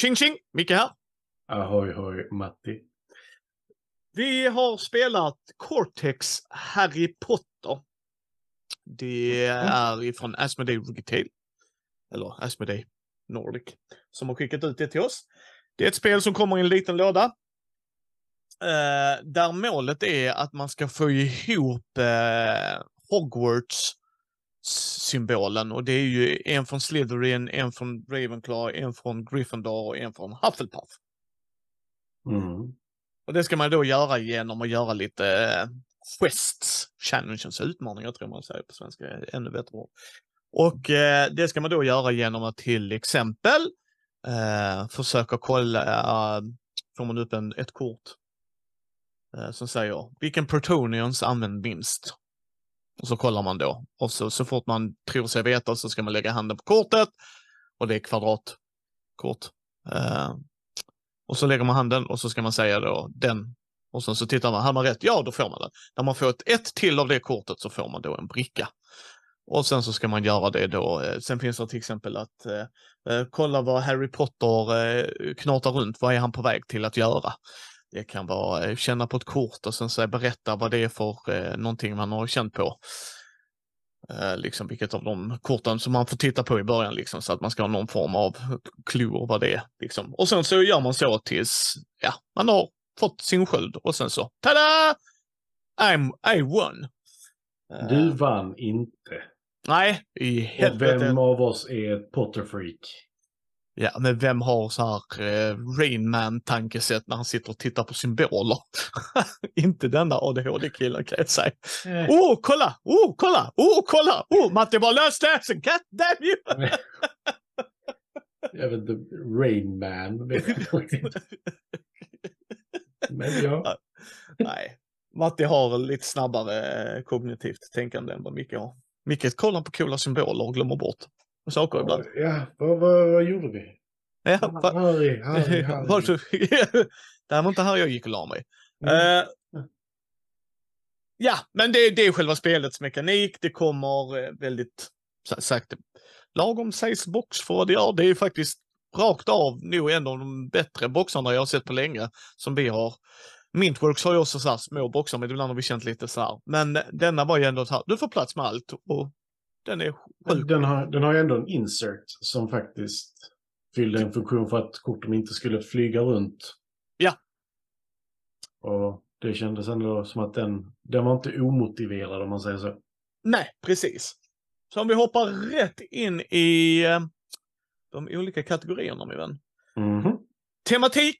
Tjing tjing! Micke här. Ahoy hoj Matti. Vi har spelat Cortex Harry Potter. Det är ifrån Asmodee Retail. Eller Asmodee Nordic. Som har skickat ut det till oss. Det är ett spel som kommer i en liten låda. Eh, där målet är att man ska få ihop eh, Hogwarts symbolen och det är ju en från Slytherin, en från Ravenclaw, en från Gryffindor och en från Hufflepuff. Mm. Och det ska man då göra genom att göra lite eh, quests, challenges, utmaningar tror man säger på svenska, ännu bättre ord. Och eh, det ska man då göra genom att till exempel eh, försöka kolla, eh, får man upp en, ett kort eh, som säger vilken protonions använder minst? Och så kollar man då. Och så, så fort man tror sig veta så ska man lägga handen på kortet. Och det är kvadratkort. Eh, och så lägger man handen och så ska man säga då den. Och sen så tittar man, har man rätt? Ja, då får man den. När man får ett ett till av det kortet så får man då en bricka. Och sen så ska man göra det då. Eh, sen finns det till exempel att eh, eh, kolla vad Harry Potter eh, knatar runt. Vad är han på väg till att göra? Det kan vara eh, känna på ett kort och sen så berätta vad det är för eh, någonting man har känt på. Eh, liksom vilket av de korten som man får titta på i början liksom så att man ska ha någon form av clue vad det är. Liksom. Och sen så gör man så tills ja, man har fått sin sköld och sen så tada! I'm, I won. Eh, Du vann inte. Nej, i Och helvete. vem av oss är Potterfreak? Ja, men vem har så här eh, Rain Man-tankesätt när han sitter och tittar på symboler? Inte denna ADHD-killen kan jag säga. Eh. Oh, kolla! Oh, kolla! Oh, kolla! Oh, Matte bara det! Så God damn you! Jag vet inte, Rain Man. vet jag inte. Men ja, Nej, Matte har lite snabbare eh, kognitivt tänkande än vad Micke har. Micke kollar på coola symboler och glömmer bort saker ibland. ja vad, vad, vad gjorde vi? Ja, Harry, Harry, Harry. Varsågod. det här var inte här jag gick och la mig. Mm. Eh, ja, men det, det är själva spelets mekanik. Det kommer eh, väldigt sa- sagt lagom size box för vad det gör. Det är faktiskt rakt av nog en av de bättre boxarna jag har sett på länge som vi har. Mintworks har ju också så här små boxar, men ibland har vi känt lite så här. Men denna var ju ändå så här, du får plats med allt och den är sjuk. Den har, den har ju ändå en insert som faktiskt fyllde en funktion för att korten inte skulle flyga runt. Ja. Och det kändes ändå som att den, den var inte omotiverad om man säger så. Nej, precis. Så om vi hoppar rätt in i eh, de olika kategorierna, min vän. Mhm. Tematik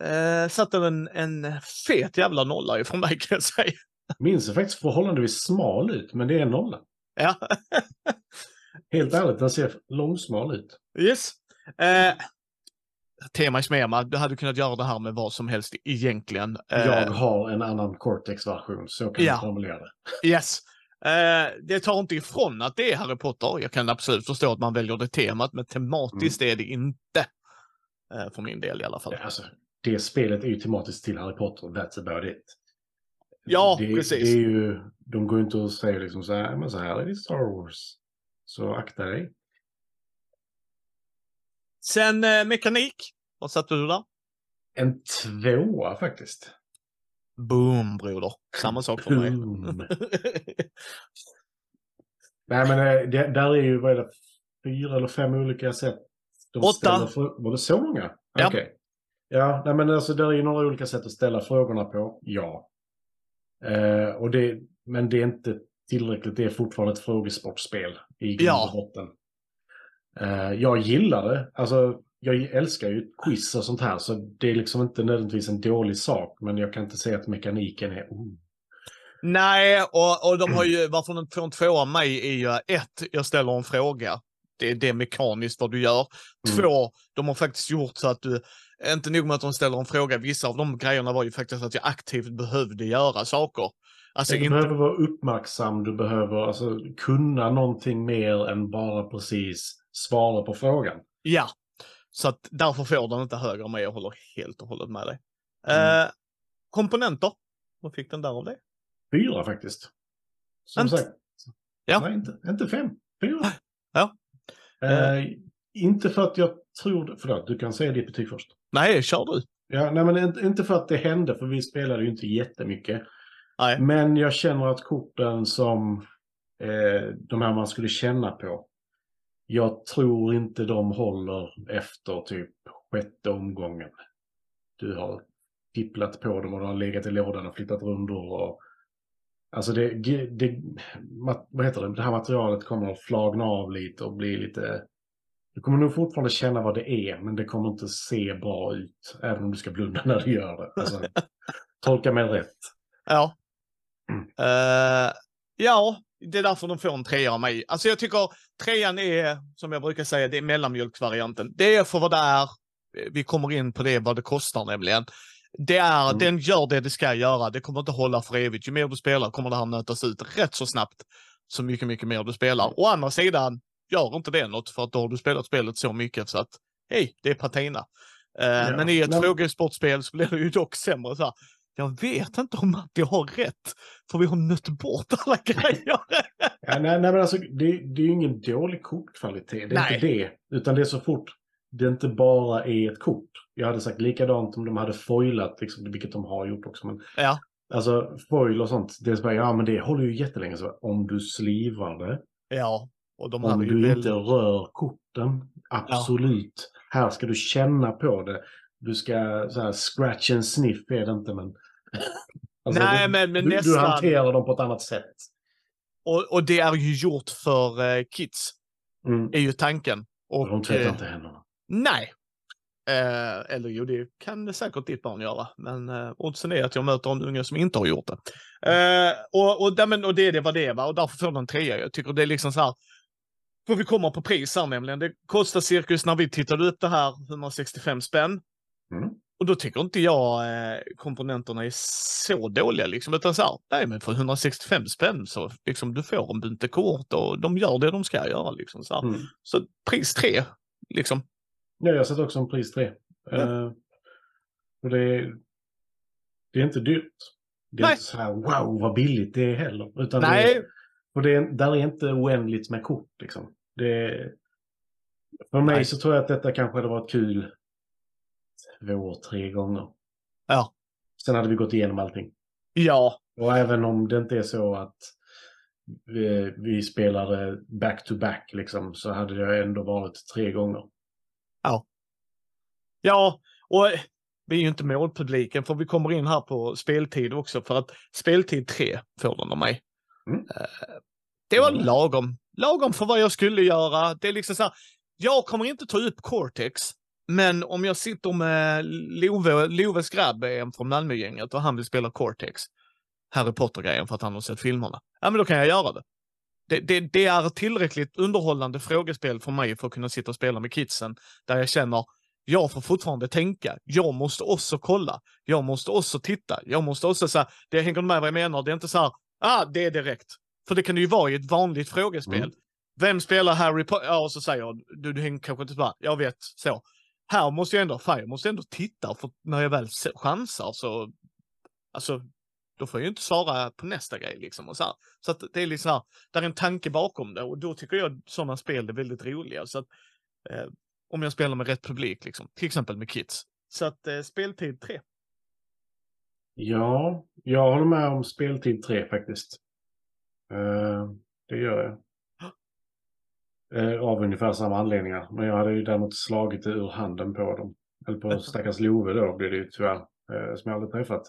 eh, satte en, en fet jävla nolla ifrån mig kan jag säga. Minns faktiskt förhållandevis smal ut, men det är en nolla. Ja, Helt ärligt, den ser långsmal ut. yes. Eh, tema i Smema, du hade kunnat göra det här med vad som helst egentligen. Eh, Jag har en annan Cortex-version, så kan Ja. jag formulera det. Yes. Eh, det tar inte ifrån att det är Harry Potter. Jag kan absolut förstå att man väljer det temat, men tematiskt är det inte. Eh, för min del i alla fall. Alltså, det spelet är ju tematiskt till Harry Potter, that's about it. Ja, det, precis. Det är ju, de går inte och säger liksom så här, men så här är det Star Wars. Så akta dig. Sen eh, mekanik. Vad satte du där? En tvåa faktiskt. Boom, broder. Samma sak för mig. Nej, men eh, det, där är ju, vad är det, fyra eller fem olika sätt. De Åtta. frå- Var det så många? Ja. Okej. Ja, nej, men alltså där är ju några olika sätt att ställa frågorna på. Ja. Eh, och det, men det är inte tillräckligt. Det är fortfarande ett frågesportspel i grund Ja. och botten. Eh, jag gillar det. Alltså, jag älskar ju quiz och sånt här, så det är liksom inte nödvändigtvis en dålig sak. Men jag kan inte säga att mekaniken är... Oh. Nej, och, och de har ju, varför de får en tvåa av mig är ju ett, jag ställer en fråga. Det, det är mekaniskt vad du gör. Mm. Två, de har faktiskt gjort så att du, inte nog med att de ställer en fråga, vissa av de grejerna var ju faktiskt att jag aktivt behövde göra saker. Alltså du inte, behöver vara uppmärksam, du behöver alltså, kunna någonting mer än bara precis svara på frågan. ja. Så att därför får den inte högre än mig, jag håller helt och hållet med dig. Mm. Eh, komponenter, vad fick den där av det? Fyra faktiskt. Som Inte- sagt. Ja. Nej, inte, inte fem. Fyra. Ja. Eh, inte för att jag tror... Förlåt, du kan säga ditt betyg först. Nej, kör du. Ja, nej, men inte- inte för att det hände, för vi spelade ju inte jättemycket. Nej. Men jag känner att korten som eh, de här man skulle känna på. Jag tror inte de håller efter typ sjätte omgången. Du har tipplat på dem och de har legat i lådan och flyttat rundor. Och, alltså det, det, vad heter det, det här materialet kommer att flagna av lite och bli lite... Du kommer nog fortfarande känna vad det är, men det kommer inte se bra ut. Även om du ska blunda när du gör det. Alltså, tolka mig rätt. Ja. Mm. Eh, ja, det är därför de får en trea av mig. Alltså jag tycker trean är, som jag brukar säga, det är mellanmjölksvarianten. Det är för vad det är. Vi kommer in på det, vad det kostar nämligen. Det är, Mm. Den gör det det ska göra. Det kommer inte hålla för evigt. Ju mer du spelar kommer det här nötas ut rätt så snabbt. Så mycket, mycket mer du spelar. Å andra sidan, gör inte det något för att då har du spelat spelet så mycket så att hej, det är patina. Eh, Ja, Men i ett men- frågesportspel så blir det ju dock sämre. Så här. Jag vet inte om Matti har rätt, för vi har nött bort alla grejer. Ja, nej, nej, men alltså, det, det är ju ingen dålig kortkvalitet. Det är Nej. inte det. Utan det är så fort det inte bara är ett kort. Jag hade sagt likadant om de hade foilat, liksom, vilket de har gjort också. Men, Ja. Alltså foil och sånt, det är så bara, ja men det håller ju jättelänge. Så, om du slivar det, ja, och de om du väl... inte rör korten, absolut. Här ska du känna på det. Du ska, så här, scratch and sniff är det inte, men... Alltså, Nej, du, men, men du, nästan. du hanterar dem på ett annat sätt. Och, och det är ju gjort för eh, kids, Mm. är ju tanken. Och, de tvättar eh, inte händerna. Nej. Eh, eller jo, det kan det säkert ditt barn göra. Men eh, oddsen är att jag möter en unge som inte har gjort det. Eh, och, och, och, och det är det vad det va? och därför får den en trea. Jag tycker det är liksom så här. För vi kommer på pris här nämligen. Det kostar cirkus, när vi tittade upp det här, 165 spänn. Mm. Och då tycker inte jag eh, komponenterna är så dåliga liksom. Utan så här, nej men för 165 spänn så liksom du får en bunte kort och de gör det de ska göra liksom. Så, här. Mm. så pris tre, liksom. Ja, jag sätter också en pris 3. Ja. och det, är, det är inte dyrt. Det är Nej. inte så här wow vad billigt det är heller. Utan Det Nej, är, och det är, där är inte oändligt med kort liksom. Det är, för mig Nej. så tror jag att detta kanske hade varit kul två, tre gånger. Ja. Sen hade vi gått igenom allting. ja, Och även om det inte är så att vi, vi spelade back-to-back liksom, så hade det ändå varit tre gånger. Ja, och vi är ju inte målpubliken för vi kommer in här på speltid också för att speltid 3 får den av mig. Mm. Eh, Det var Mm. lagom. Lagom för vad jag skulle göra. Det är liksom så här, jag kommer inte ta upp Cortex, men om jag sitter med Love, Loves grabb från Malmögänget och han vill spela Cortex, Harry Potter-grejen för att han har sett filmerna, ja men då kan jag göra det. Det, det, det är tillräckligt underhållande frågespel för mig för att kunna sitta och spela med kidsen, där jag känner jag får fortfarande tänka. Jag måste också kolla. Jag måste också titta. Jag måste också säga, det hänger med vad jag menar. Det är inte så här, ah, det är direkt. För det kan det ju vara i ett vanligt frågespel. Mm. Vem spelar Harry Potter? Ja, och så säger jag, du, du hänger kanske inte bara, jag vet, så. Här måste jag ändå, fan, jag måste ändå titta, för när jag väl chansar så, alltså, då får jag ju inte svara på nästa grej liksom. Och så här. så att det är liksom här, där är en tanke bakom det och då tycker jag sådana spel är väldigt roliga. Så att, eh, om jag spelar med rätt publik, liksom. till exempel med kids. Så att eh, speltid 3. Ja, jag håller med om speltid 3 faktiskt. Eh, det gör jag. Eh, av ungefär samma anledningar. Men jag hade ju däremot slagit det ur handen på dem. Eller på stackars Love då blir det ju tyvärr. Eh, som jag aldrig träffat.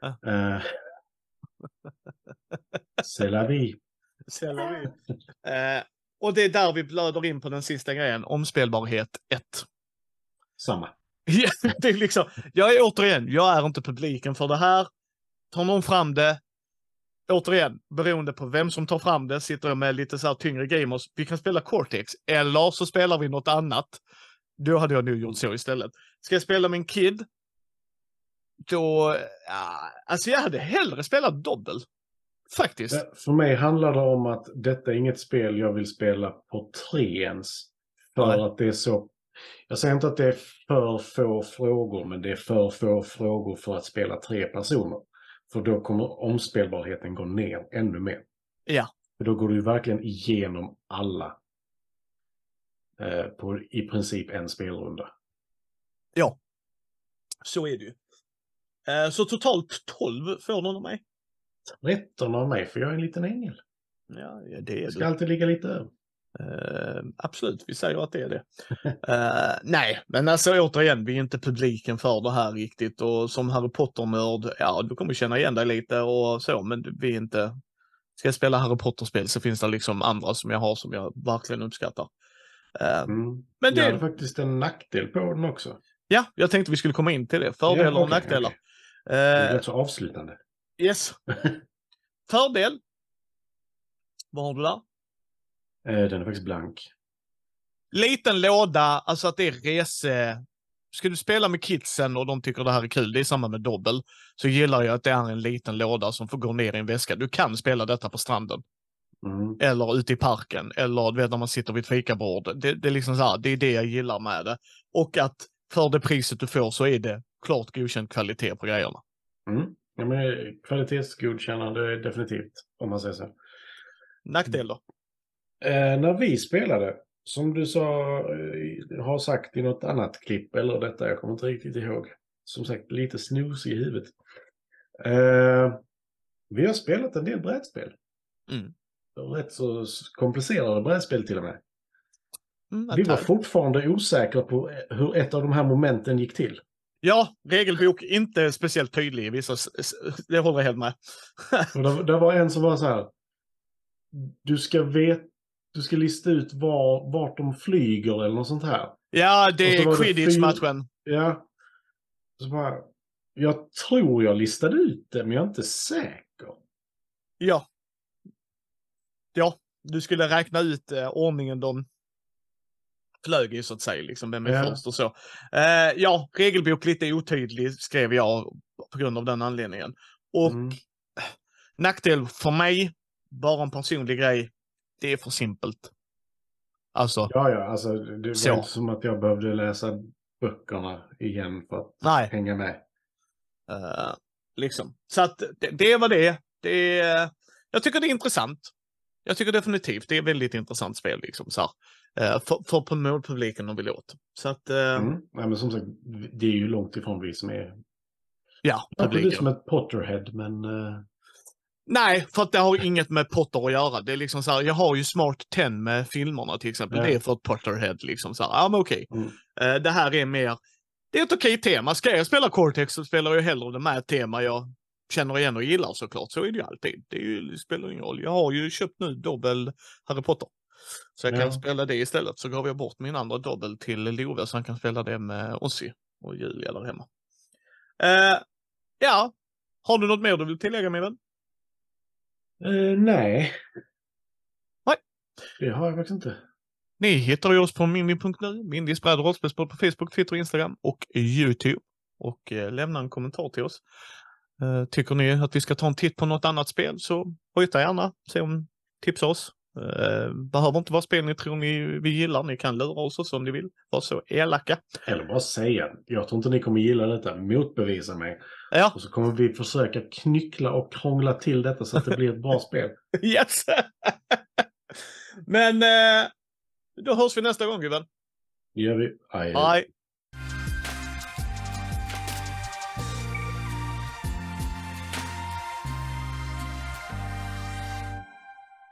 Ja. Eh, C'est la vie. Säljer vi. eh, och det är där vi blöder in på den sista grejen, omspelbarhet 1. Samma. Det är liksom, jag är återigen, jag är inte publiken för det här. Tar någon fram det, återigen, beroende på vem som tar fram det, sitter jag med lite så här tyngre gamers. Vi kan spela Cortex, eller så spelar vi något annat. Då hade jag nog gjort så istället. Ska jag spela en kid? Då, ja, alltså jag hade hellre spelat dobbel. Faktiskt. För mig handlar det om att detta är inget spel jag vill spela på tre ens. För Nej. att det är så... Jag säger inte att det är för få frågor, men det är för få frågor för att spela tre personer. För då kommer omspelbarheten gå ner ännu mer. Ja. För då går du verkligen igenom alla. eh, på i princip en spelrunda. Ja, så är det ju. Eh, så totalt 12 får du av mig. 13 av mig, för jag är en liten ängel. Ja, det är Jag du. ska alltid ligga lite över. Eh, absolut, vi säger att det är det. Eh, nej, men alltså återigen, vi är inte publiken för det här riktigt och som Harry Potter-nörd, ja, du kommer känna igen dig lite och så, men vi är inte... Ska jag spela Harry Potter-spel så finns det liksom andra som jag har som jag verkligen uppskattar. Eh, Mm. Men Jag det, hade faktiskt en nackdel på den också. ja, jag tänkte vi skulle komma in till det. Fördelar Ja, och okej, nackdelar. okej. Det är Eh, rätt så avslutande. yes. Fördel. Vad har du där? Eh, Den är faktiskt blank. liten låda, alltså att det är rese... Ska du spela med kidsen och de tycker det här är kul, det är samma med dobbel, så gillar jag att det är en liten låda som får gå ner i en väska. Du kan spela detta på stranden, Mm. eller ute i parken, eller du vet när man sitter vid ett fikabord. Det, det är liksom så här, det är det jag gillar med det. Och att för det priset du får så är det klart godkänd kvalitet på grejerna. Mm. Ja, men kvalitetsgodkännande definitivt, om man säger så. Nackdel då? Eh, när vi spelade, som du sa, eh, har sagt i något annat klipp, eller detta, jag kommer inte riktigt ihåg. Som sagt, lite snus i huvudet. Eh, vi har spelat en del brädspel. Mm. Rätt så komplicerade brädspel till och med. Mm, Vi var fortfarande osäkra på eh, hur ett av de här momenten gick till. Ja, regelbok inte speciellt tydlig i vissa... Det håller jag helt med. Det, det var en som var så här. Du ska veta, du ska lista ut var, vart de flyger eller något sånt här. ja, det är quidditch-matchen. Ja. Så bara, jag tror jag listade ut det, men jag är inte säker. Ja. Ja, du skulle räkna ut eh, ordningen de flög i så att säga, liksom vem är Ja. först och så. Eh, ja, regelbok lite otydlig skrev jag på grund av den anledningen. Och Mm. nackdel för mig, bara en personlig grej, det är för simpelt. Alltså, Ja, ja, alltså det var Så. inte som att jag behövde läsa böckerna igen för att nej. hänga med. Eh, liksom. Så att det, det var det. det är, jag tycker det är intressant. Jag tycker definitivt det är väldigt intressant spel. Liksom, så här. Eh, för, för på målpubliken de vill åt. Så att, eh, Mm. Nej, men som sagt, det är ju långt ifrån vi som är... ja, Kanske du publiken. som ett Potterhead, men... eh, Nej, för att det har inget med Potter att göra. Det är liksom så här, jag har ju Smart 10 med filmerna till exempel. Ja. Det är för ett Potterhead liksom så här. Ja, men okej. Mm. Det här är mer, det är ett okej tema. Ska jag spela Cortex så spelar jag hellre det med ett tema jag känner igen och gillar såklart. Så är det ju alltid. Det, är ju, det spelar ingen roll. Jag har ju köpt nu dobbel Harry Potter. Så jag kan Ja. spela det istället. Så gav jag bort min andra dobbel till Love så han kan spela det med Ossi och Julia där hemma. Eh, ja, har du något mer du vill tillägga min vän? eh, nej. Nej. Det har jag faktiskt inte. Ni hittar ju oss på mindy.nu, Mindys bräd och rollspelspodd på Facebook, Twitter, Instagram och Youtube. Och eh, lämna en kommentar till oss. Eh, tycker ni att vi ska ta en titt på något annat spel så hojta gärna, se om tipsa oss. Eh, behöver inte vara spel ni tror ni vi gillar, ni kan lura oss också om ni vill. Var så elaka. Eller bara säga, jag tror inte ni kommer gilla detta, motbevisa mig. Ja, Och så kommer vi försöka knyckla och krångla till detta så att det blir ett bra spel. yes! Men eh, då hörs vi nästa gång gubben. Det gör vi. Aj, Hej!